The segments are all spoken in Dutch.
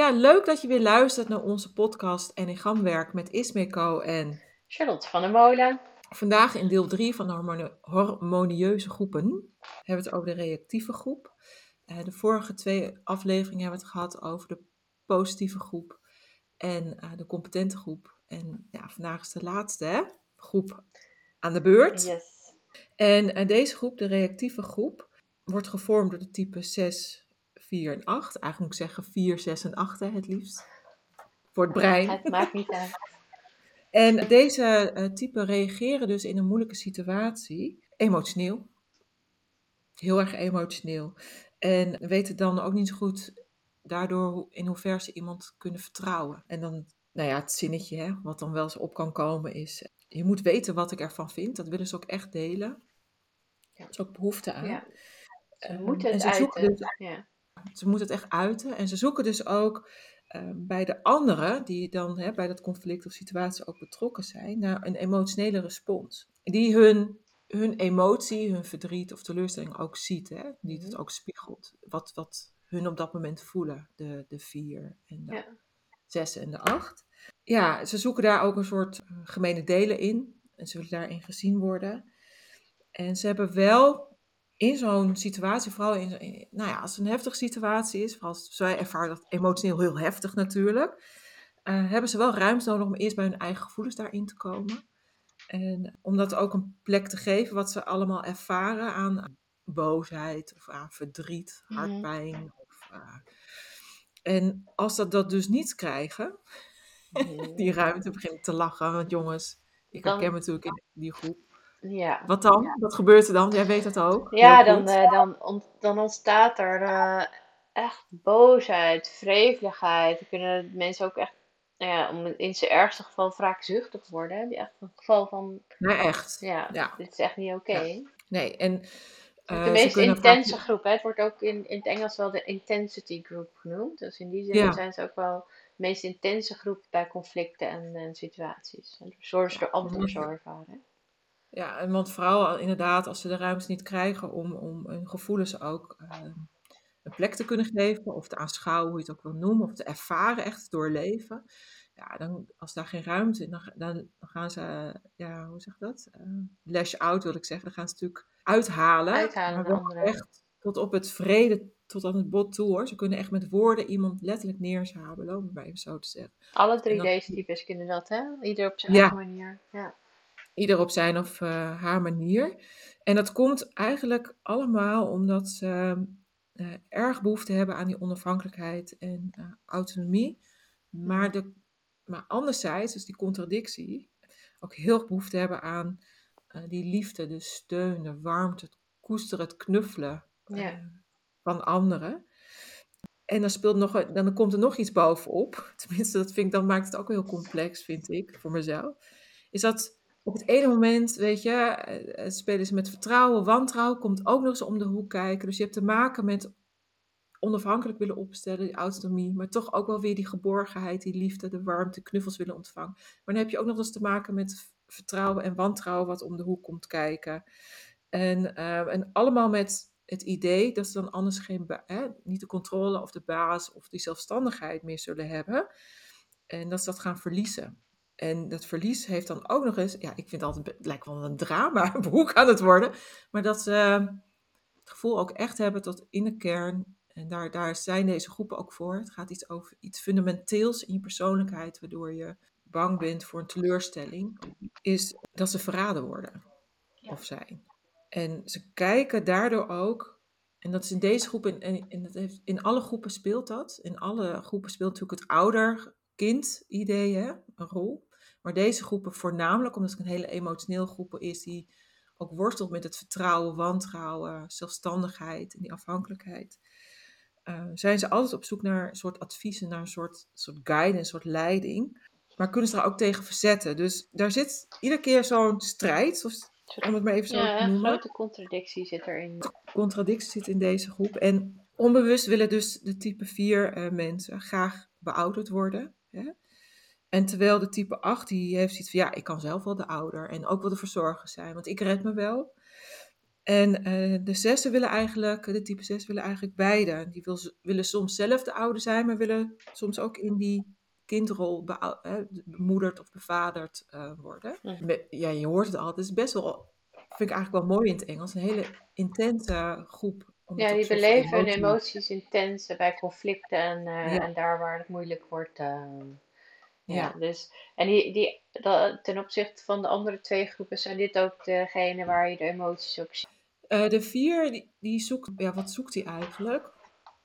Ja, leuk dat je weer luistert naar onze podcast Enneagramwerk met Ismeko en Charlotte van der Molen. Vandaag in deel 3 van de harmoni- harmonieuze groepen hebben we het over de reactieve groep. Eh, de vorige twee afleveringen hebben we het gehad over de positieve groep en eh, de competente groep. En ja, vandaag is de laatste hè? groep aan de beurt. Yes. En eh, deze groep, de reactieve groep, wordt gevormd door de type 6, 4 en 8. Eigenlijk moet ik zeggen 4, 6 en 8 hè, het liefst. Voor het brein. Het maakt niet uit. En deze eh, typen reageren dus in een moeilijke situatie emotioneel. Heel erg emotioneel. En weten dan ook niet zo goed daardoor in hoeverre ze iemand kunnen vertrouwen. En dan, nou ja, het zinnetje hè, wat dan wel eens op kan komen is... Je moet weten wat ik ervan vind. Dat willen ze ook echt delen. Ja. Er is ook behoefte aan. Ja. Ze Ehm, moeten en het ze zoeken uiten. dus- Ja. Ze moeten het echt uiten. En ze zoeken dus ook eh, bij de anderen, die dan hè, bij dat conflict of situatie ook betrokken zijn, naar een emotionele respons. Die hun, hun emotie, hun verdriet of teleurstelling ook ziet. Hè? Die het Mhm. ook spiegelt. Wat, wat hun op dat moment voelen. De, de vier en de Ja. zes en de acht. Ja, ze zoeken daar ook een soort eh, gemene delen in. En ze willen daarin gezien worden. En ze hebben wel in zo'n situatie, vooral in, in- nou ja, als het een heftige situatie is, vooral als zij ervaren dat emotioneel heel heftig natuurlijk, eh, hebben ze wel ruimte nodig om eerst bij hun eigen gevoelens daarin te komen. En om dat ook een plek te geven wat ze allemaal ervaren aan boosheid of aan verdriet, Mhm. hartpijn. Of, eh, en als dat dat dus niet krijgen, Mhm. die ruimte beginnen te lachen, want jongens, ik herken me natuurlijk in die groep. Ja. Wat dan? Wat gebeurt er dan? Jij weet dat ook. Ja, dan, eh, dan, ont- dan ontstaat er eh, echt boosheid, vreveligheid. Dan kunnen mensen ook echt, nou ja, om in zijn ergste geval wraakzuchtig worden. Heb je echt een geval van, Nee, echt. ja, Ja. dit is echt niet oké. Nee, en Het eh, de meest intense vaak- groep. Hè? Het wordt ook in, in het Engels wel de intensity group genoemd. Dus in die zin zijn ze ook wel de meest intense groep bij conflicten en, en situaties. En zorgen ze er zo ervaren. Ja, en want vooral inderdaad, als ze de ruimte niet krijgen om, om hun gevoelens ook eh, een plek te kunnen geven, of te aanschouwen, hoe je het ook wil noemen, of te ervaren, echt doorleven. Ja, dan, als daar geen ruimte is, dan, dan, gaan ze, ja, hoe zeg je dat? Eh lash out wil ik zeggen. Dan gaan ze natuurlijk uithalen. Uithalen maar anderen. echt tot op het vrede, tot aan het bot toe hoor. Ze kunnen echt met woorden iemand letterlijk neerzabelen, om het maar even zo te zeggen. Alle drie dan- deze types kunnen dat, hè? Ieder op zijn Ja. eigen manier. Ja. Ieder op zijn of eh, haar manier. En dat komt eigenlijk allemaal omdat ze eh, erg behoefte hebben aan die onafhankelijkheid en eh, autonomie. Maar, de, maar anderzijds, dus die contradictie, ook heel erg behoefte hebben aan die liefde, de steun, de warmte, het koesteren, het knuffelen Ja. van anderen. En dan, speelt nog, dan komt er nog iets bovenop. Tenminste, dat vind ik, dan maakt het ook heel complex, vind ik, voor mezelf. Is dat op het ene moment, weet je, eh, eh, spelen ze met vertrouwen, wantrouwen, komt ook nog eens om de hoek kijken. Dus je hebt te maken met onafhankelijk willen opstellen, die autonomie, maar toch ook wel weer die geborgenheid, die liefde, de warmte, knuffels willen ontvangen. Maar dan heb je ook nog eens te maken met vertrouwen en wantrouwen wat om de hoek komt kijken. En, eh, en allemaal met het idee dat ze dan anders geen, hè, niet de controle of de baas of die zelfstandigheid meer zullen hebben. En dat ze dat gaan verliezen. En dat verlies heeft dan ook nog eens, ja, ik vind het altijd, het lijkt wel een drama boek aan het worden, maar dat ze het gevoel ook echt hebben tot in de kern, en daar, daar zijn deze groepen ook voor. Het gaat iets over iets fundamenteels in je persoonlijkheid, waardoor je bang bent voor een teleurstelling, is dat ze verraden worden Ja. of zijn. En ze kijken daardoor ook, en dat is in deze groep, en, en, en dat heeft, in alle groepen speelt dat. In alle groepen speelt natuurlijk het ouder-kind-idee hè, een rol. Maar deze groepen voornamelijk, omdat het een hele emotioneel groep is, die ook worstelt met het vertrouwen, wantrouwen, zelfstandigheid en die afhankelijkheid. eh, zijn ze altijd op zoek naar een soort adviezen, naar een soort, soort guide, een soort leiding. Maar kunnen ze er ook tegen verzetten. Dus daar zit iedere keer zo'n strijd, of, om het maar even zo Ja, te een noemen. grote contradictie zit erin. Contradictie zit in deze groep. En onbewust willen dus de type 4 eh, mensen graag beouderd worden. Hè? En terwijl de type 8, die heeft zoiets van, ja, ik kan zelf wel de ouder. En ook wel de verzorger zijn, want ik red me wel. En eh, de zessen willen eigenlijk, de type 6 willen eigenlijk beide. Die wil, willen soms zelf de ouder zijn, maar willen soms ook in die kindrol hè, bemoederd of bevaderd eh, worden. Ja, je hoort het al. Het is best wel, vind ik eigenlijk wel mooi in het Engels, een hele intense groep. Ja, die beleven hun emoties- intens bij conflicten en, eh, Ja. en daar waar het moeilijk wordt. Ja. Dus, en die, die, dat, ten opzichte van de andere twee groepen zijn dit ook degene waar je de emoties ook ziet. Eh, de vier, die, die zoekt, ja, wat zoekt hij eigenlijk?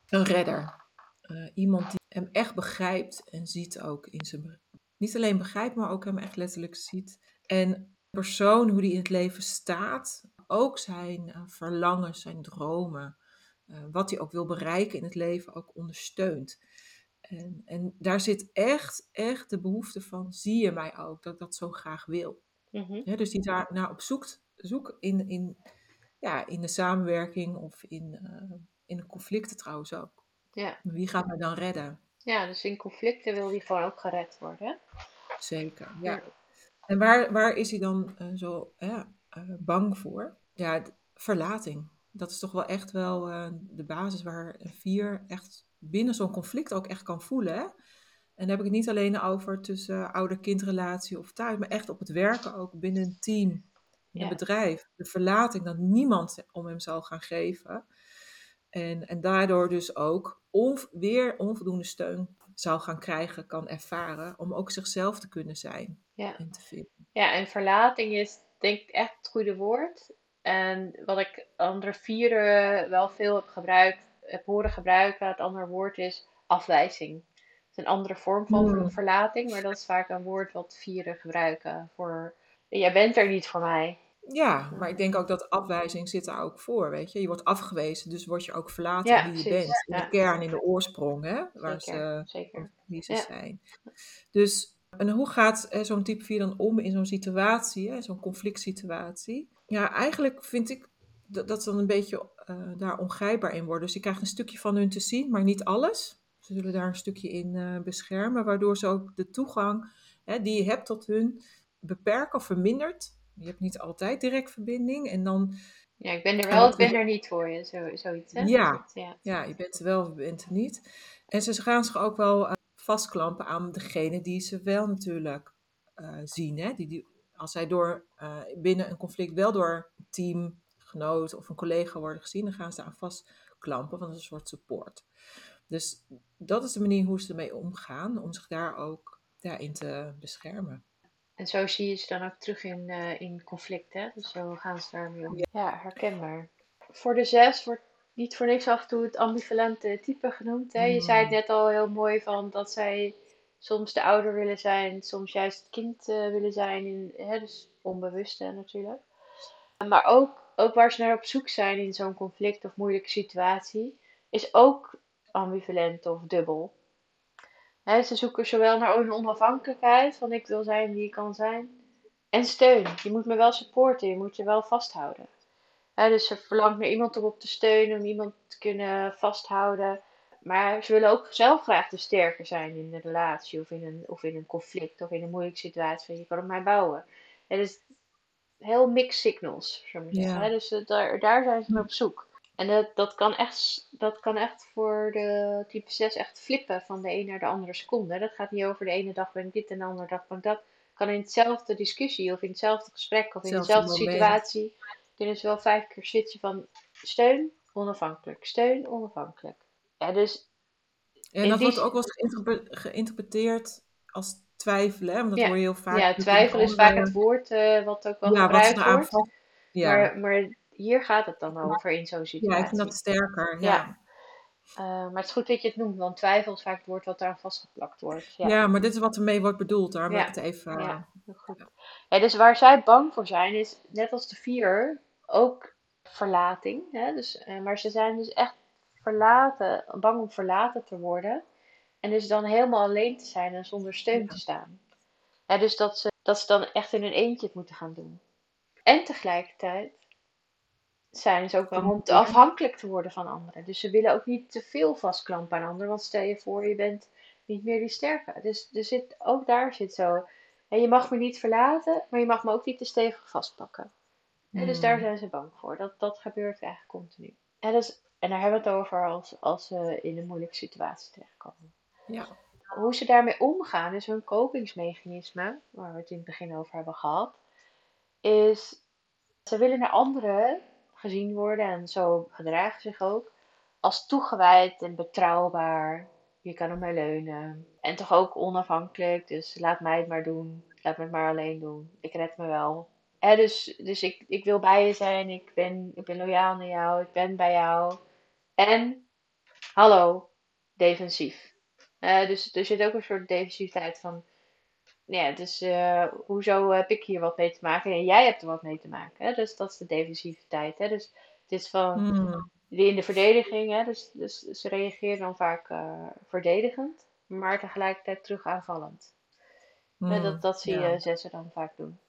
Een redder. Eh, iemand die hem echt begrijpt en ziet ook in zijn... Niet alleen begrijpt, maar ook hem echt letterlijk ziet. En persoon, hoe die in het leven staat, ook zijn eh, verlangens, zijn dromen, wat hij ook wil bereiken in het leven, ook ondersteunt. En, en daar zit echt, echt de behoefte van, zie je mij ook, dat ik dat zo graag wil. Mhm. Dus die daar naar op zoekt, zoek in, in, ja, in de samenwerking of in, eh, in de conflicten trouwens ook. Ja. Wie gaat mij dan redden? ja, dus in conflicten wil die gewoon ook gered worden. hè? Zeker, ja. En waar, waar is hij dan eh, zo eh, bang voor? Ja, verlating. Dat is toch wel echt wel de basis waar een vier echt binnen zo'n conflict ook echt kan voelen. Hè? En dan heb ik het niet alleen over tussen ouder-kindrelatie of thuis, maar echt op het werken ook binnen een team, Ja. een bedrijf. De verlating dat niemand om hem zal gaan geven. En, en daardoor dus ook weer onvoldoende steun zou gaan krijgen, kan ervaren, om ook zichzelf te kunnen zijn Ja. en te vinden. Ja, en verlating is denk ik echt het goede woord. En wat ik andere vieren wel veel heb gebruikt, heb horen gebruiken, het andere woord is afwijzing. Het is een andere vorm van Hmm. verlating, maar dat is vaak een woord wat vieren gebruiken voor jij bent er niet voor mij. Ja, maar ik denk ook dat afwijzing zit daar ook voor, weet je. Je wordt afgewezen, dus word je ook verlaten Ja, wie je precies, bent. In de kern, in de oorsprong, hè, waar Zeker, ze, zeker. of wie ze Ja. zijn. Dus, en hoe gaat eh, zo'n type 4 dan om in zo'n situatie, zo'n conflict situatie? Ja, eigenlijk vind ik dat, dat dan een beetje eh, daar ongrijpbaar in worden. Dus je krijgt een stukje van hun te zien, maar niet alles. Ze zullen daar een stukje in eh, beschermen, waardoor ze ook de toegang hè, die je hebt tot hun beperken of vermindert. Je hebt niet altijd direct verbinding en dan Ja, ik ben er En wel, ik ben er niet voor je, zo, zoiets hè? Ja. Ja. Ja, je bent er wel of je bent er niet. En ze gaan zich ook wel eh, vastklampen aan degene die ze wel natuurlijk eh, zien. Hè? Die, die, als zij door, eh, binnen een conflict wel door een teamgenoot of een collega worden gezien, dan gaan ze aan vastklampen, want dat is een soort support. Dus dat is de manier hoe ze ermee omgaan, om zich daar ook ja, in te beschermen. En zo zie je ze dan ook terug in, eh, in conflicten. hè. Dus zo gaan ze daarmee om. Ja, herkenbaar. Voor de zes wordt niet voor niks af en toe het ambivalente type genoemd. Hè? Je zei het net al heel mooi van dat zij soms de ouder willen zijn, soms juist het kind eh, willen zijn. In, hè? Dus onbewuste natuurlijk. Maar ook, ook waar ze naar op zoek zijn in zo'n conflict of moeilijke situatie, is ook ambivalent of dubbel. Ze zoeken zowel naar een onafhankelijkheid, van ik wil zijn wie ik kan zijn, en steun. Je moet me wel supporten, je moet je wel vasthouden. Dus ze verlangt naar iemand om op te steunen, om iemand te kunnen vasthouden. Maar ze willen ook zelf graag de sterker zijn in een relatie of in een, of in een conflict of in een moeilijke situatie. Je kan op mij bouwen. Het is heel mixed signals, zeggen. Ja. hè. Dus eh, daar, daar zijn ze mee op zoek. En dat, dat, kan echt, dat kan echt voor de type 6 echt flippen van de een naar de andere seconde. Dat gaat niet over de ene dag ben ik dit en de andere dag ben ik dat. Kan in hetzelfde discussie of in hetzelfde gesprek of in dezelfde situatie. Kunnen ze wel vijf keer switchen van steun, onafhankelijk, steun, onafhankelijk. Ja, dus En dat wordt ook wel eens geïnterpre- geïnterpreteerd als twijfelen, hè? want dat Ja. hoor je heel vaak. ja, twijfel is vaak het woord eh, wat ook wel ja, gebruikt eraan wordt. Ja. Maar, maar hier gaat het dan over in zo'n ja, situatie. ik vind dat sterker. Ja. Ja. Eh, maar het is goed dat je het noemt, want twijfel is vaak het woord wat eraan vastgeplakt wordt. Ja. Ja, maar dit is wat ermee wordt bedoeld. Ja. heb ik het even... Ja. heel goed. Ja, dus waar zij bang voor zijn, is net als de vier ook verlating. Hè? Dus, eh, maar ze zijn dus echt verlaten, bang om verlaten te worden. En dus dan helemaal alleen te zijn en zonder steun te staan. Ja, dus dat ze, dat ze dan echt in hun eentje het moeten gaan doen. En tegelijkertijd zijn ze ook bang om te afhankelijk te worden van anderen. Dus ze willen ook niet te veel vastklampen aan anderen. Want stel je voor, je bent niet meer die sterke. Dus er zit, ook daar zit zo. En je mag me niet verlaten, maar je mag me ook niet te stevig vastpakken. En dus daar hmm. zijn ze bang voor. Dat, dat gebeurt eigenlijk continu. En, dus, en daar hebben we het over als, als ze in een moeilijke situatie terechtkomen. Ja. Hoe ze daarmee omgaan, is hun kopingsmechanisme, waar we het in het begin over hebben gehad, is ze willen naar anderen gezien worden en zo gedragen zich ook als toegewijd en betrouwbaar. Je kan op mij leunen. En toch ook onafhankelijk, dus laat mij het maar doen. Laat me het maar alleen doen. Ik red me wel. Dus dus ik, ik wil bij je zijn, ik ben, ik ben loyaal naar jou, ik ben bij jou. En, hallo, defensief. Uh, dus er zit ook een soort defensiviteit van, ja, dus uh, hoezo heb ik hier wat mee te maken en jij hebt er wat mee te maken. Hè? Dus dat is de defensiviteit. Hè? Dus het is van, hmm. in de verdediging, hè? Dus, dus ze reageren dan vaak uh, verdedigend, maar tegelijkertijd terug aanvallend. Hmm. dat, dat zie je zessen dan vaak doen.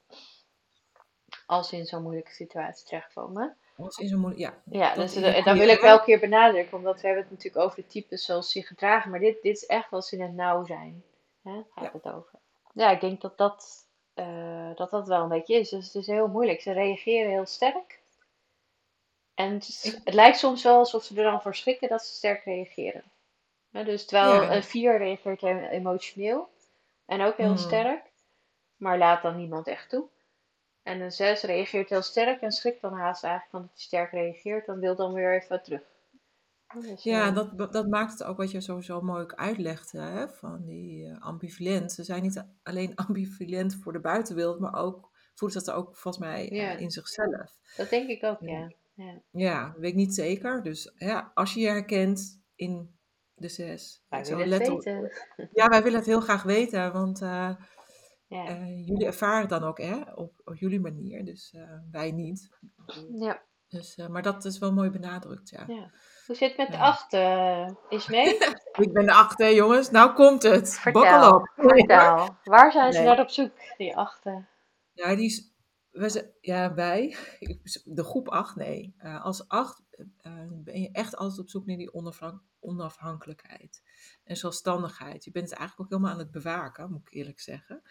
Als ze in zo'n moeilijke situatie terechtkomen. Zo'n moeilijke, ja. Ja, dus, en dan wil ik wel een keer benadrukken, omdat we hebben het natuurlijk over de types zoals ze gedragen, maar dit, dit is echt als ze in het nauw zijn. Hè? Gaat ja. het over ja, ik denk dat dat, uh, dat dat wel een beetje is. Dus het is heel moeilijk. Ze reageren heel sterk. En het, het lijkt soms wel alsof ze er dan voor schrikken dat ze sterk reageren. dus terwijl een 4 reageert emotioneel en ook heel hmm. sterk, maar laat dan niemand echt toe. En een 6 reageert heel sterk en schrikt dan haast eigenlijk van dat hij sterk reageert, dan wil dan weer even terug. Dus, ja, dat, dat maakt het ook wat je sowieso mooi uitlegde, hè, van die uh, ambivalent. Ze zijn niet alleen ambivalent voor de buitenwereld, maar ook voelen ze dat ook volgens mij uh, in zichzelf. Dat denk ik ook, ja. Ja, ja weet ik niet zeker. Dus ja, als je je herkent in de zes. Wij willen het weten. Ja, wij willen het heel graag weten, want uh, ja. jullie ervaren het dan ook hè, op, op jullie manier, dus wij niet. Ja. Dus, maar dat is wel mooi benadrukt, ja. ja. Hoe zit het met de acht, is mee? ik ben de acht, hè, jongens. Nou komt het. Vertel, op. vertel. Waar zijn ze naar op zoek, die achten? Ja, die is, we ja, wij, de groep 8, nee. Als 8 eh, ben je echt altijd op zoek naar die onafhankelijkheid en zelfstandigheid. Je bent het eigenlijk ook helemaal aan het bewaken, moet ik eerlijk zeggen.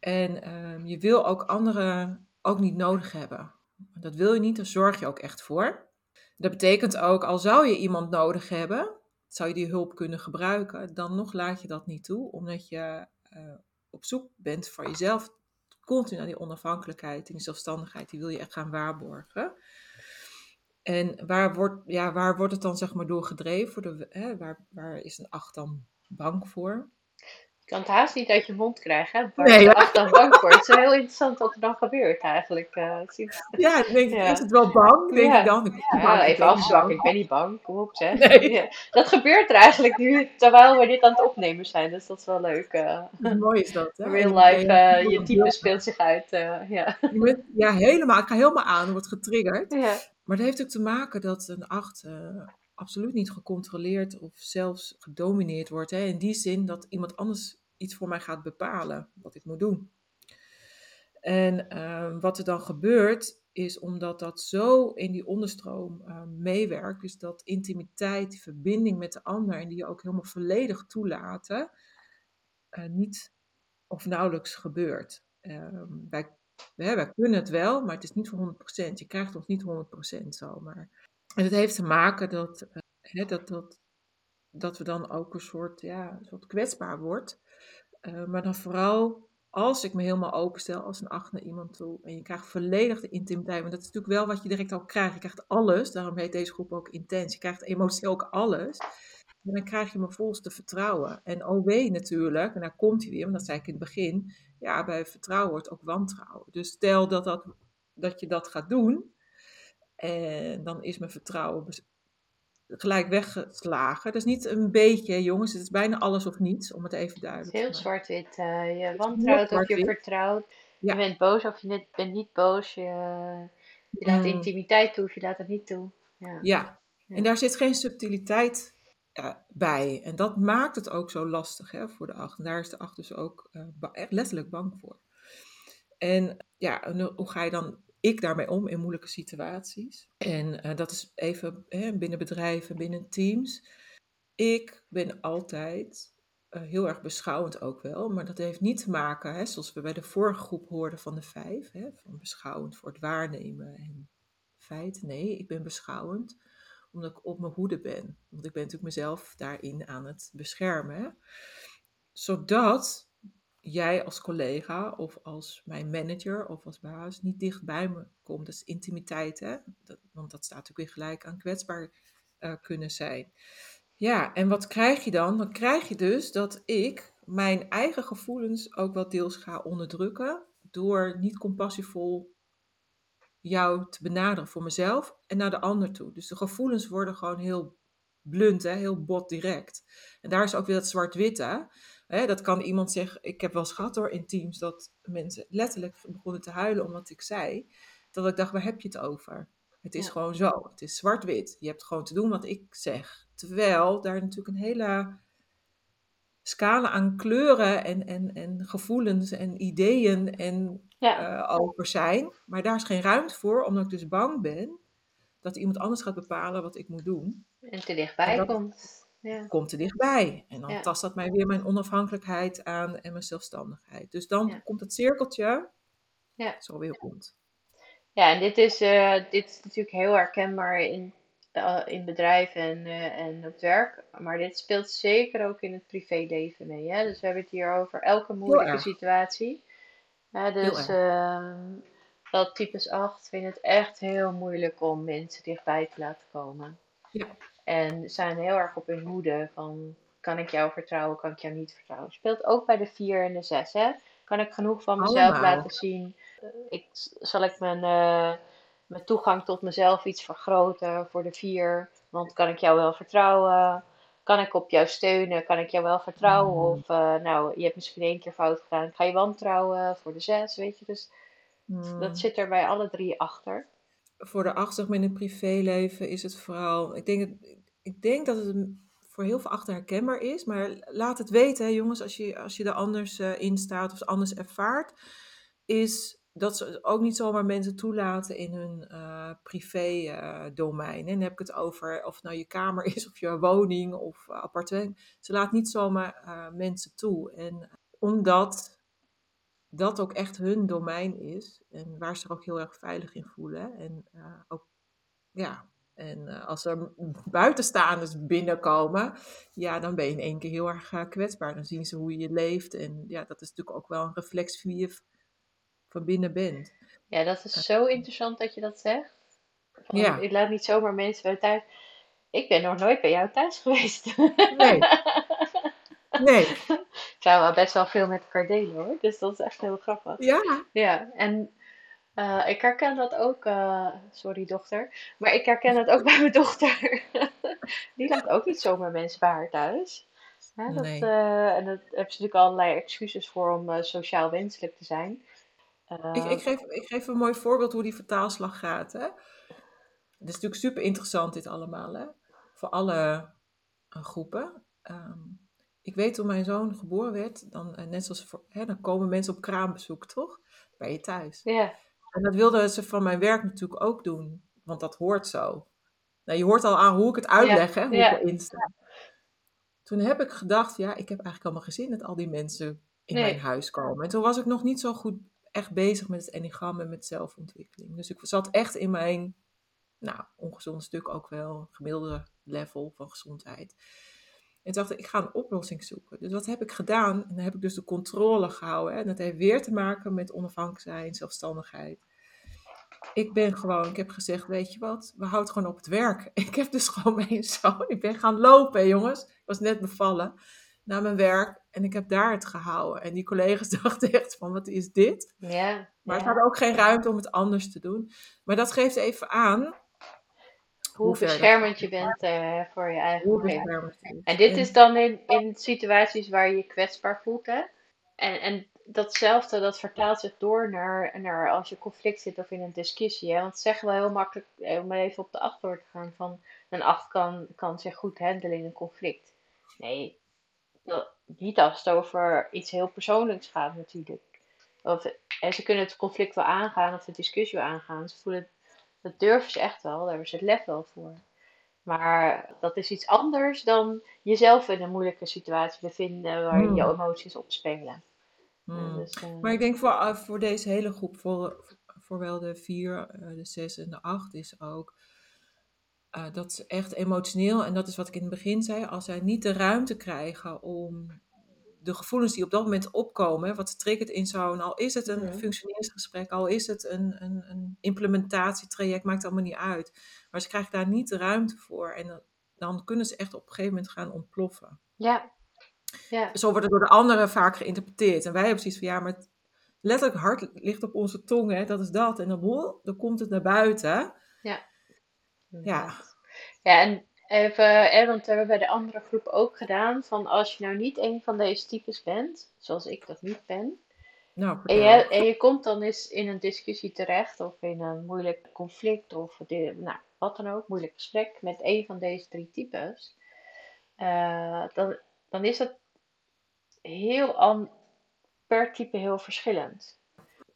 En uh, je wil ook anderen ook niet nodig hebben. Dat wil je niet, daar zorg je ook echt voor. Dat betekent ook, al zou je iemand nodig hebben, zou je die hulp kunnen gebruiken, dan nog laat je dat niet toe, omdat je uh, op zoek bent voor jezelf continu naar die onafhankelijkheid en die zelfstandigheid, die wil je echt gaan waarborgen. En waar wordt, ja, waar wordt het dan zeg maar door gedreven? Voor de, hè, waar, waar is een acht dan bang voor? kan het haast niet uit je mond krijgen? Waar nee, je dan bang voor. Het is heel interessant wat er dan gebeurt eigenlijk. Uh, ja, denk ik, is het wel bang? Denk ik dan. ja, even afzwakken. Ik ben niet bang. Kom op, zeg. Nee. Dat gebeurt er eigenlijk nu, terwijl we dit aan het opnemen zijn. Dus dat is wel leuk. Uh, mooi is dat, hè? Real life, uh, je type speelt zich uit. ja. ja, helemaal. Ik ga helemaal aan, wordt getriggerd. Ja. Maar dat heeft ook te maken dat een acht absoluut niet gecontroleerd of zelfs gedomineerd wordt. Hè? In die zin dat iemand anders iets voor mij gaat bepalen wat ik moet doen. En ehm, wat er dan gebeurt, is omdat dat zo in die onderstroom uh, meewerkt, dus dat intimiteit, die verbinding met de ander, en die je ook helemaal volledig toelaten, uh, niet of nauwelijks gebeurt. Ehm, wij, wij, kunnen het wel, maar het is niet voor 100%. Je krijgt ons niet 100% zomaar. En het heeft te maken dat, uh, dat, dat, dat we dan ook een soort, ja, een soort kwetsbaar wordt. Uh, maar dan vooral als ik me helemaal openstel als een acht naar iemand toe. En je krijgt volledig de intimiteit. Want dat is natuurlijk wel wat je direct al krijgt. Je krijgt alles. Daarom heet deze groep ook intens. Je krijgt emotioneel ook alles. En dan krijg je me volste vertrouwen. En OW natuurlijk, en daar komt hij weer, want dat zei ik in het begin. Ja, bij vertrouwen wordt ook wantrouwen. Dus stel dat, dat, dat je dat gaat doen. En dan is mijn vertrouwen gelijk weggeslagen. Dat is niet een beetje, jongens. Het is bijna alles of niets, om het even duidelijk te maken. Het is heel zwart-wit. Uh, je wantrouwt of je vertrouwt. Je bent boos of je bent niet boos. Je, je laat mm. intimiteit toe of je laat het niet toe. Ja. ja. En daar zit geen subtiliteit bij. En dat maakt het ook zo lastig hè, voor de acht. En daar is de acht dus ook echt letterlijk bang voor. En ja, hoe ga je dan ik daarmee om in moeilijke situaties? En uh, dat is even hè, binnen bedrijven, binnen teams. Ik ben altijd uh, heel erg beschouwend ook wel, maar dat heeft niet te maken, hè, zoals we bij de vorige groep hoorden van de vijf, hè, van beschouwend voor het waarnemen en feiten. Nee, ik ben beschouwend omdat ik op mijn hoede ben. Want ik ben natuurlijk mezelf daarin aan het beschermen. Zodat jij als collega of als mijn manager of als baas niet dicht bij me komt. Dat is intimiteit, hè? Want dat staat natuurlijk weer gelijk aan kwetsbaar uh, kunnen zijn. Ja, en wat krijg je dan? Dan krijg je dus dat ik mijn eigen gevoelens ook wel deels ga onderdrukken door niet compassievol jou te benaderen voor mezelf en naar de ander toe. Dus de gevoelens worden gewoon heel blunt, hè? heel bot direct. En daar is ook weer dat zwart-witte. Dat kan iemand zeggen, ik heb wel eens gehad hoor in teams dat mensen letterlijk begonnen te huilen omdat ik zei, dat ik dacht, waar heb je het over? Het is gewoon zo, het is zwart-wit. Je hebt gewoon te doen wat ik zeg. Terwijl daar natuurlijk een hele scala aan kleuren en, en, en gevoelens en ideeën en ja. uh, over zijn. Maar daar is geen ruimte voor, omdat ik dus bang ben dat iemand anders gaat bepalen wat ik moet doen. En te dichtbij komt. Ja. Komt te dichtbij. En dan tast dat mij weer mijn onafhankelijkheid aan en mijn zelfstandigheid. Dus dan komt het cirkeltje ja. zo weer rond. Ja, en dit is, uh, dit is natuurlijk heel herkenbaar in, uh, in bedrijven en, uh, en op werk. Maar dit speelt zeker ook in het privéleven mee. Hè? Dus we hebben het hier over elke moeilijke situatie. Ja, dus ehm, dat types 8 vindt het echt heel moeilijk om mensen dichtbij te laten komen. Ja. En zijn heel erg op hun hoede van kan ik jou vertrouwen, kan ik jou niet vertrouwen. Speelt ook bij de 4 en de 6. Hè? Kan ik genoeg van mezelf laten zien? Ik, zal ik mijn, uh, mijn toegang tot mezelf iets vergroten voor de 4? Want kan ik jou wel vertrouwen? Kan ik op jou steunen? Kan ik jou wel vertrouwen? Mm. Of uh, nou, je hebt misschien één keer fout gedaan. Ga je wantrouwen voor de zes, weet je? Dus mm. dat zit er bij alle drie achter. Voor de acht, zeg maar, in het privéleven is het vooral... Ik denk, het, ik denk dat het voor heel veel achter herkenbaar is. Maar laat het weten, hè, jongens, als je, als je er anders uh, in staat of anders ervaart. Is dat ze ook niet zomaar mensen toelaten in hun uh, privé uh, domein. En dan heb ik het over of nou je kamer is of je woning of uh, appartement. Ze laat niet zomaar mensen toe. En omdat dat ook echt hun domein is en waar ze zich ook heel erg veilig in voelen. En ook, ja, en als er buitenstaanders binnenkomen, ja, dan ben je in één keer heel erg kwetsbaar. Dan zien ze hoe je leeft. En ja, dat is natuurlijk ook wel een reflex wie je van binnen bent. Ja, dat is zo interessant dat je dat zegt. Van, ja. Ik laat niet zomaar mensen bij thuis. Ik ben nog nooit bij jou thuis geweest. Nee. Nee. Ik zou wel best wel veel met elkaar delen hoor. Dus dat is echt heel grappig. Ja. Ja, en uh, ik herken dat ook. Uh, sorry dochter. Maar ik herken dat ook bij mijn dochter. Die laat ook niet zomaar mensen bij haar thuis. dat, nee. uh, en daar hebben ze natuurlijk allerlei excuses voor om sociaal wenselijk te zijn ik, ik, geef, ik geef een mooi voorbeeld hoe die vertaalslag gaat. Hè? Het is natuurlijk super interessant dit allemaal, hè? voor alle uh, groepen. Um, ik weet toen mijn zoon geboren werd, dan, uh, net zoals voor, hè, dan komen mensen op kraambezoek, toch? Bij je thuis. Ja. En dat wilden ze van mijn werk natuurlijk ook doen, want dat hoort zo. Nou, je hoort al aan hoe ik het uitleg, hè, hoe ik erin sta. Toen heb ik gedacht, ja, ik heb eigenlijk allemaal gezien dat al die mensen in mijn huis komen. En toen was ik nog niet zo goed echt bezig met het enneagram en met zelfontwikkeling. Dus ik zat echt in mijn, nou, ongezond stuk ook wel, gemiddelde level van gezondheid. En dacht ik, ik ga een oplossing zoeken. Dus wat heb ik gedaan? En dan heb ik dus de controle gehouden. Hè? En dat heeft weer te maken met onafhankelijk zijn, zelfstandigheid. Ik ben gewoon, ik heb gezegd, weet je wat, we houden gewoon op het werk. Ik heb dus gewoon mijn zo, ik ben gaan lopen, jongens. Ik was net bevallen naar mijn werk en ik heb daar het gehouden. En die collega's dachten echt van, wat is dit? Ja, maar ja. hadden ook geen ruimte om het anders te doen. Maar dat geeft even aan... Hoe, beschermend je bent uh, voor je eigen omgeving. En dit is dan in, in situaties waar je je kwetsbaar voelt, hè? en, en datzelfde, dat vertaalt zich door naar, naar als je conflict zit of in een discussie. Hè? Want het zeggen we heel makkelijk, eh, om even op de achterwoord te gaan, van een acht kan, kan zich goed handelen in een conflict. Nee, niet als het over iets heel persoonlijks gaat natuurlijk. Of, en ze kunnen het conflict wel aangaan of de discussie wel aangaan. Ze voelen, dat durven ze echt wel, daar hebben ze het lef wel voor. Maar dat is iets anders dan jezelf in een moeilijke situatie bevinden waar hmm. je emoties opspelen. Hmm. Dus, uh, maar ik denk voor, eh, voor deze hele groep, voor, voor wel de vier, eh, de zes en de acht, is ook uh, dat ze echt emotioneel, en dat is wat ik in het begin zei, als zij niet de ruimte krijgen om de gevoelens die op dat moment opkomen, wat triggert in zo'n, al is het een functioneringsgesprek, al is het een, een, een implementatietraject, maakt allemaal niet uit. Maar ze krijgen daar niet de ruimte voor en dan kunnen ze echt op een gegeven moment gaan ontploffen. Ja. ja. Zo wordt het door de anderen vaak geïnterpreteerd. En wij hebben zoiets van, ja, maar letterlijk hart ligt op onze tong, hè, dat is dat. En dan, dan komt het naar buiten. Ja. Ja. En even, eh, want we hebben bij de andere groep ook gedaan, van als je nou niet een van deze types bent, zoals ik dat niet ben, nou, en, je, en je komt dan eens in een discussie terecht, of in een moeilijk conflict, of nou, wat dan ook, moeilijk gesprek met een van deze drie types, uh, dan, dan is het heel an, per type heel verschillend.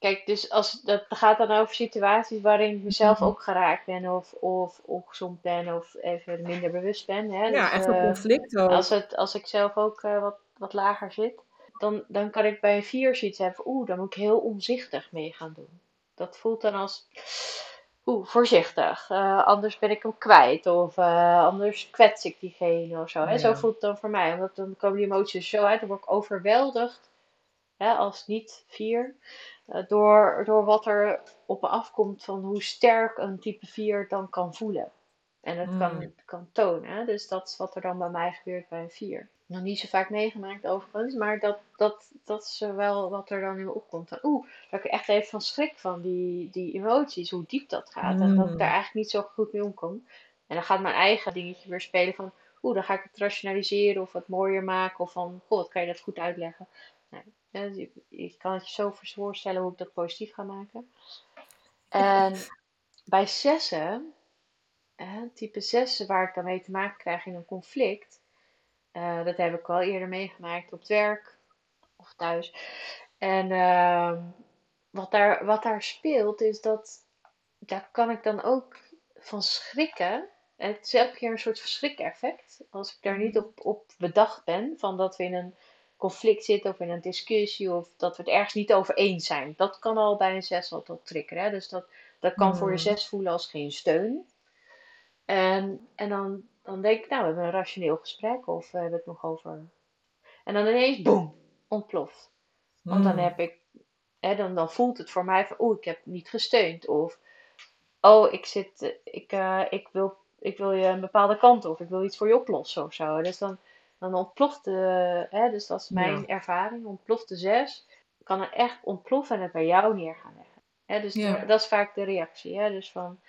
Kijk, dus als, dat gaat dan over situaties waarin je zelf mhm. ook geraakt bent of, of ongezond ben of even minder bewust ben. Hè? Ja, dus, echt een uh, conflict ook. Als, het, als ik zelf ook uh, wat, wat lager zit, dan, dan kan ik bij een vier zoiets hebben oeh, daar moet ik heel omzichtig mee gaan doen. Dat voelt dan als, oeh, voorzichtig. Uh, anders ben ik hem kwijt of anders kwets ik diegene of zo. Hè? Zo voelt het dan voor mij, omdat dan komen die emoties zo uit, dan word ik overweldigd. Hè, als niet vier. Eh, door, door wat er op me afkomt van hoe sterk een type 4 dan kan voelen. En het kan, hmm. kan tonen. Dus dat is wat er dan bij mij gebeurt bij een 4. Nog niet zo vaak meegemaakt overigens, maar dat, dat, dat is wel wat er dan in me opkomt. Oeh, dat ik echt even van schrik van die, die emoties, hoe diep dat gaat. En dat ik hmm. daar eigenlijk niet zo goed mee omkom. En dan gaat mijn eigen dingetje weer spelen van, oeh, dan ga ik het rationaliseren of het mooier maken. Of van, goh, wat kan je dat goed uitleggen. Nee, ik, kan het je zo voorstellen hoe ik dat positief ga maken. En bij zessen, type 6 waar ik dan mee te maken krijg in een conflict, uh, dat heb ik wel eerder meegemaakt op het werk of thuis. En uh, wat, daar, wat daar speelt is dat daar kan ik dan ook van schrikken. Het is elke keer een soort verschrik-effect. Als ik daar niet mhm. op, op bedacht ben van dat we in een conflict zitten of in een discussie of dat we het ergens niet over eens zijn. Dat kan al bij een zes al tot triggeren. Hè? Dus dat, dat kan voor je hmm. zes voelen als geen steun. En, en dan, dan denk ik, nou, we hebben een rationeel gesprek of we hebben het nog over. En dan ineens, boem, ontploft. Want dan hmm. heb ik, hè, dan, dan voelt het voor mij van, oeh, ik heb niet gesteund. Of, oh, ik zit, ik, uh, ik, wil, ik wil je een bepaalde kant op, ik wil iets voor je oplossen of zo. Dus dan dan ontploft de, hè, dus dat is mijn ervaring, ontploft de zes, kan er echt ontploffen en het bij jou neer gaan leggen. Hè, dus dat is vaak de reactie. Hè, dus van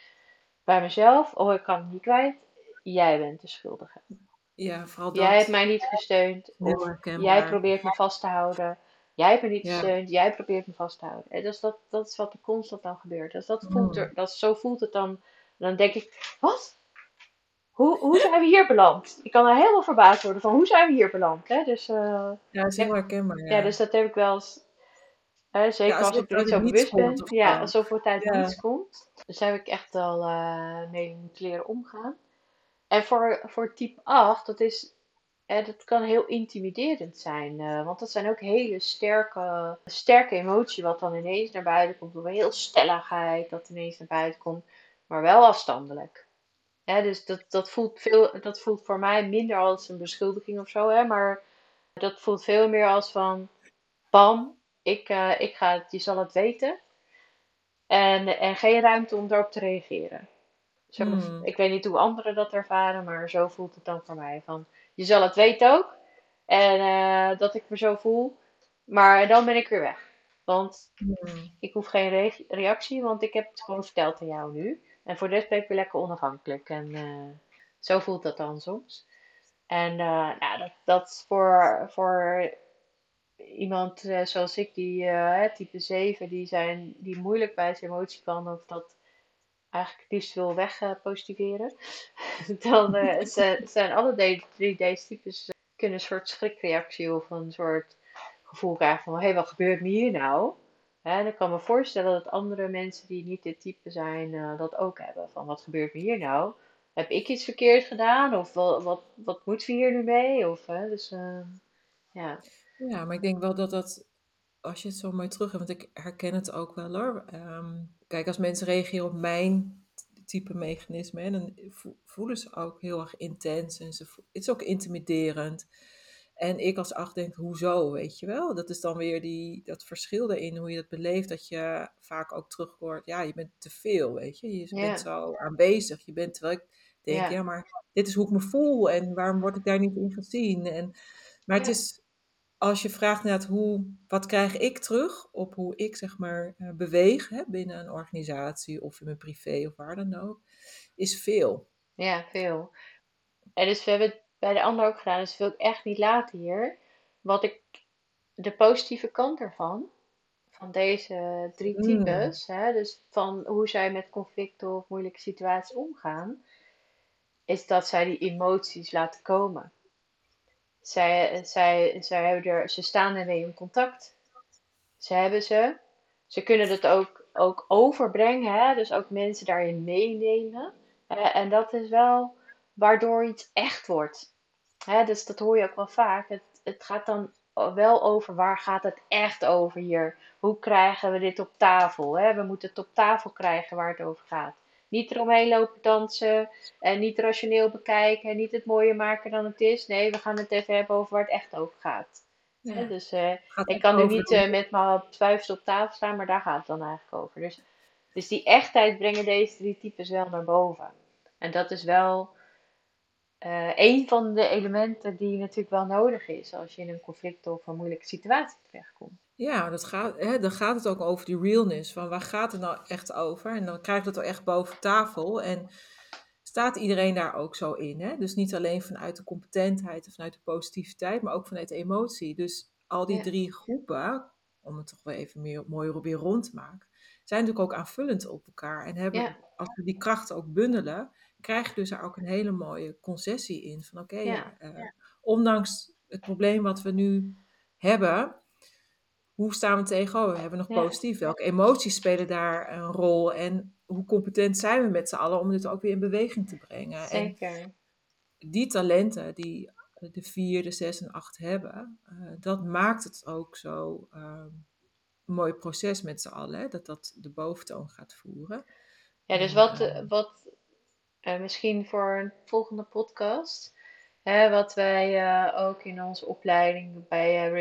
bij mezelf, oh ik kan het niet kwijt, jij bent de schuldige. Ja, vooral dat. Jij hebt mij niet gesteund, of jij probeert me vast te houden. Jij hebt me niet gesteund, jij probeert me vast te houden. Dus dat, dat is wat er constant dan gebeurt. Dus dat voelt er, dat, zo voelt het dan. Dan denk ik, wat? Hoe, hoe zijn we hier beland? Ik kan er helemaal verbaasd worden van hoe zijn we hier beland. Hè? Dus, uh, ja, dat is heel herkenbaar. Ja. ja, dus dat heb ik wel eens. Hè, zeker als, als ik er niet zo bewust ben. Ja, als zoveel tijd ja. niets komt. Dus daar heb ik echt wel uh, mee moeten leren omgaan. En voor, voor type 8, dat, is, hè, dat kan heel intimiderend zijn. Uh, want dat zijn ook hele sterke, sterke emoties wat dan ineens naar buiten komt. Of heel stelligheid dat ineens naar buiten komt. Maar wel afstandelijk. Ja, dus dat, dat, voelt veel, dat voelt voor mij minder als een beschuldiging of zo, hè, maar dat voelt veel meer als van, bam, ik, uh, ik ga het, je zal het weten. En, en geen ruimte om daarop te reageren. Zeg hmm. Ik weet niet hoe anderen dat ervaren, maar zo voelt het dan voor mij. Van, je zal het weten ook. En uh, dat ik me zo voel. Maar dan ben ik weer weg. Want hmm. ik hoef geen reactie, want ik heb het gewoon verteld aan jou nu. En voor de rest ben ik weer lekker onafhankelijk. En uh, zo voelt dat dan soms. En uh, nou, dat, dat voor, voor iemand eh, zoals ik, die eh, type 7, die, zijn, die moeilijk bij zijn emotie kan of dat eigenlijk liefst wil wegpositiveren, dan zijn alle drie deze types kunnen een soort schrikreactie of een soort gevoel krijgen van hé, hey, wat gebeurt me hier nou? En ik kan me voorstellen dat andere mensen die niet dit type zijn dat ook hebben. Van wat gebeurt me hier nou? Heb ik iets verkeerd gedaan? Of wat, wat, wat moeten we hier nu mee? Of, dus ja. Ja, maar ik denk wel dat dat, als je het zo mooi terug hebt, want ik herken het ook wel hoor. Ehm, kijk, als mensen reageren op mijn type mechanisme, dan voelen ze ook heel erg intens en ze, het is ook intimiderend. En ik als acht denk, hoezo, weet je wel? Dat is dan weer die, dat verschil erin, hoe je dat beleeft, dat je vaak ook terug hoort, ja, je bent te veel, weet je? Je bent zo aanwezig, je bent, terwijl ik denk, ja. maar dit is hoe ik me voel en waarom word ik daar niet in gezien? En, maar het is als je vraagt naar hoe, wat krijg ik terug op hoe ik zeg maar uh, beweeg hè, binnen een organisatie of in mijn privé of waar dan ook, is veel. Ja, veel. En dus we hebben bij de ander ook gedaan, dus wil ik echt niet laten hier. Wat ik, de positieve kant ervan, van deze drie mm. types, hè, dus van hoe zij met conflicten of moeilijke situaties omgaan, is dat zij die emoties laten komen. Zij, zij, zij hebben er, ze staan ermee in contact. Ze hebben ze. Ze kunnen het ook, ook overbrengen, hè? dus ook mensen daarin meenemen. En dat is wel waardoor iets echt wordt. Hè? Dus dat hoor je ook wel vaak. Het, het gaat dan wel over waar gaat het echt over hier? Hoe krijgen we dit op tafel? Hè? We moeten het op tafel krijgen waar het over gaat. Niet eromheen lopen dansen en niet rationeel bekijken en niet het mooier maken dan het is. Nee, we gaan het even hebben over waar het echt over gaat. dus uh, ik kan nu niet uh, met mijn twijfels op tafel staan, maar daar gaat het dan eigenlijk over. Dus, dus die echtheid brengen deze drie types wel naar boven. En dat is wel uh, een van de elementen die natuurlijk wel nodig is als je in een conflict of een moeilijke situatie terechtkomt. Ja, dat gaat, hè, dan gaat het ook over die realness. Van waar gaat het nou echt over? En dan krijgt het er echt boven tafel. En staat iedereen daar ook zo in? Hè? Dus niet alleen vanuit de competentheid of vanuit de positiviteit, maar ook vanuit de emotie. Dus al die drie groepen, om het toch wel even meer, mooier weer rond te maken, zijn natuurlijk ook aanvullend op elkaar. En hebben, als we die krachten ook bundelen, krijg je dus daar ook een hele mooie concessie in. Van oké, eh, ondanks het probleem wat we nu hebben, hoe staan we tegenover? We hebben nog positief. Welke emoties spelen daar een rol? En hoe competent zijn we met z'n allen om dit ook weer in beweging te brengen? Zeker. En die talenten die de vier, de zes en acht hebben, uh, dat maakt het ook zo uh, een mooi proces met z'n allen. Hè? Dat dat de boventoon gaat voeren. Ja, dus wat, uh, wat misschien voor een volgende podcast Hè, wat wij uh, ook in onze opleiding bij uh,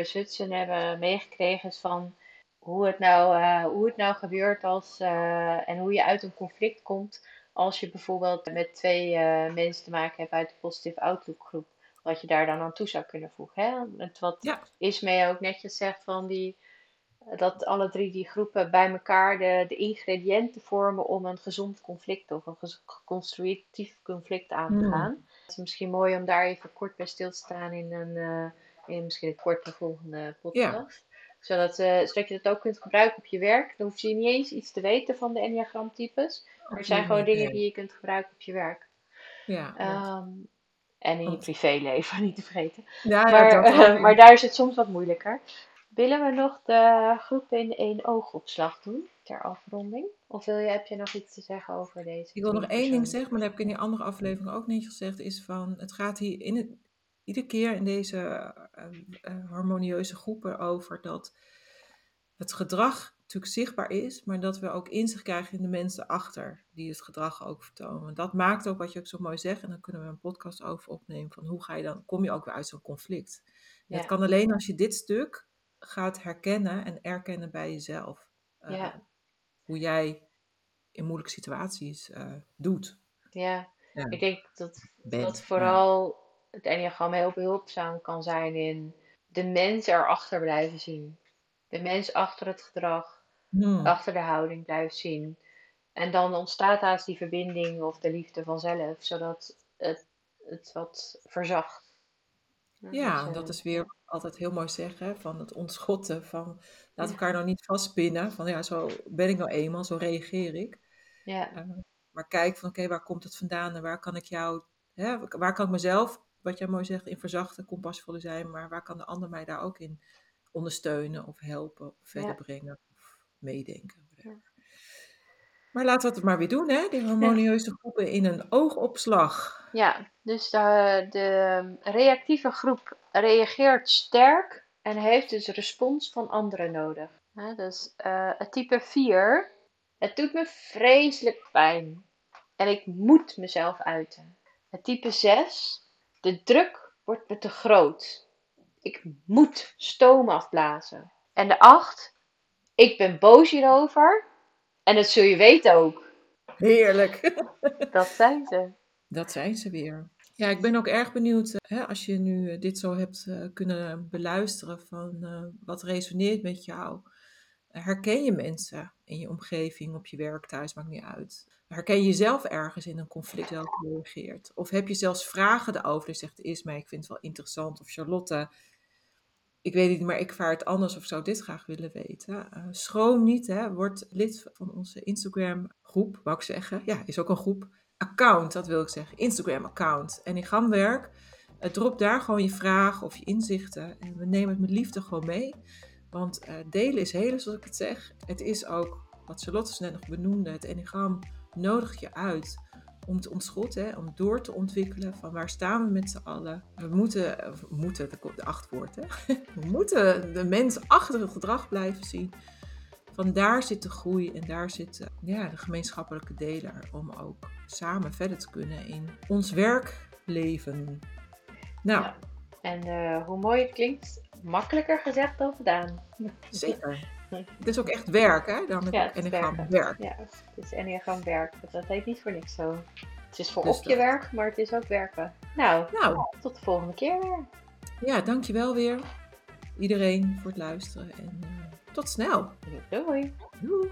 hebben meegekregen is van hoe het nou, uh, hoe het nou gebeurt als, en hoe je uit een conflict komt als je bijvoorbeeld met twee mensen te maken hebt uit de Positive Outlook groep. Wat je daar dan aan toe zou kunnen voegen. Hè? Wat ja. Ismee ook netjes zegt van die, dat alle drie die groepen bij elkaar de, de ingrediënten vormen om een gezond conflict of een constructief conflict aan te hmm. gaan. Het is misschien mooi om daar even kort bij stil te staan in een, uh, in misschien een korte volgende podcast. Zodat, uh, zodat je dat ook kunt gebruiken op je werk. Dan hoef je niet eens iets te weten van de Enneagramtypes. Maar het zijn gewoon dingen die je kunt gebruiken op je werk. Ja, um, en in je privéleven, niet te vergeten. Ja, maar, uh, maar daar is het soms wat moeilijker. Willen we nog de groep in één oogopslag doen, ter afronding? Of wil je, heb je nog iets te zeggen over deze? Ik wil nog één ding zeggen, maar dat heb ik in die andere aflevering ook niet gezegd. Is van, het gaat hier in het, iedere keer in deze uh, uh, harmonieuze groepen over dat het gedrag natuurlijk zichtbaar is, maar dat we ook inzicht krijgen in de mensen achter die het gedrag ook vertonen. Dat maakt ook wat je ook zo mooi zegt, en dan kunnen we een podcast over opnemen van hoe ga je dan, kom je ook weer uit zo'n conflict. Ja. Het kan alleen als je dit stuk gaat herkennen en erkennen bij jezelf. Uh, Hoe jij in moeilijke situaties uh, doet. Ja. ja. ik denk dat, dat vooral het enneagram heel behulpzaam kan zijn in de mens erachter blijven zien. De mens achter het gedrag, hmm. achter de houding blijven zien. En dan ontstaat haast die verbinding of de liefde vanzelf, zodat het, het wat verzacht. Ja, dus, dat is weer altijd heel mooi zeggen, van het ontschotten, van laat elkaar nou niet vastpinnen, van ja, zo ben ik nou eenmaal, zo reageer ik. Ja. maar kijk van oké, waar komt het vandaan en waar kan ik jou, hè, waar kan ik mezelf, wat jij mooi zegt, in verzachten, compassievolle zijn, maar waar kan de ander mij daar ook in ondersteunen of helpen of verder brengen of meedenken. Maar laten we het maar weer doen, hè? Die harmonieuze groepen in een oogopslag. Ja, dus de, de reactieve groep reageert sterk en heeft dus respons van anderen nodig. dus uh, het type 4, het doet me vreselijk pijn en ik moet mezelf uiten. Het type 6, de druk wordt me te groot. Ik moet stoom afblazen. En de 8, ik ben boos hierover en dat zul je weten ook. Heerlijk. Dat zijn ze. Dat zijn ze weer. Ja, ik ben ook erg benieuwd, eh, hè, als je nu eh, dit zo hebt uh, kunnen beluisteren, van uh, wat resoneert met jou. Herken je mensen in je omgeving, op je werk, thuis, maakt niet uit. Herken je jezelf ergens in een conflict welke reageert? Of heb je zelfs vragen erover? Je zegt, is mij, ik vind het wel interessant. Of Charlotte, ik weet niet, maar ik vaar het anders of zou dit graag willen weten. Uh, schroom niet, hè, word lid van onze Instagram groep, wou ik zeggen. Ja, is ook een groep. Account, dat wil ik zeggen. Instagram account. En in Gamwerk, uh, drop daar gewoon je vragen of je inzichten. En we nemen het met liefde gewoon mee. Want uh, delen is helen, zoals ik het zeg. Het is ook, wat Charlotte net nog benoemde, het enigram nodig je uit om te ontschotten, om door te ontwikkelen van waar staan we met z'n allen. We moeten, moeten de acht woord, hè? we moeten de mens achter het gedrag blijven zien. Van daar zit de groei en daar zit ja, de gemeenschappelijke deler om ook samen verder te kunnen in ons werkleven. Nou. En uh, hoe mooi het klinkt, makkelijker gezegd dan gedaan. Zeker. Het is ook echt werk, hè? Dan met ja, Enneagram werk. Ja, het is Enneagram werk. Dat heet niet voor niks zo. Het is voor dus op je werk, maar het is ook werken. Nou, nou, tot de volgende keer weer. Ja, dankjewel weer. Iedereen voor het luisteren. En uh, tot snel. Doei. Doei.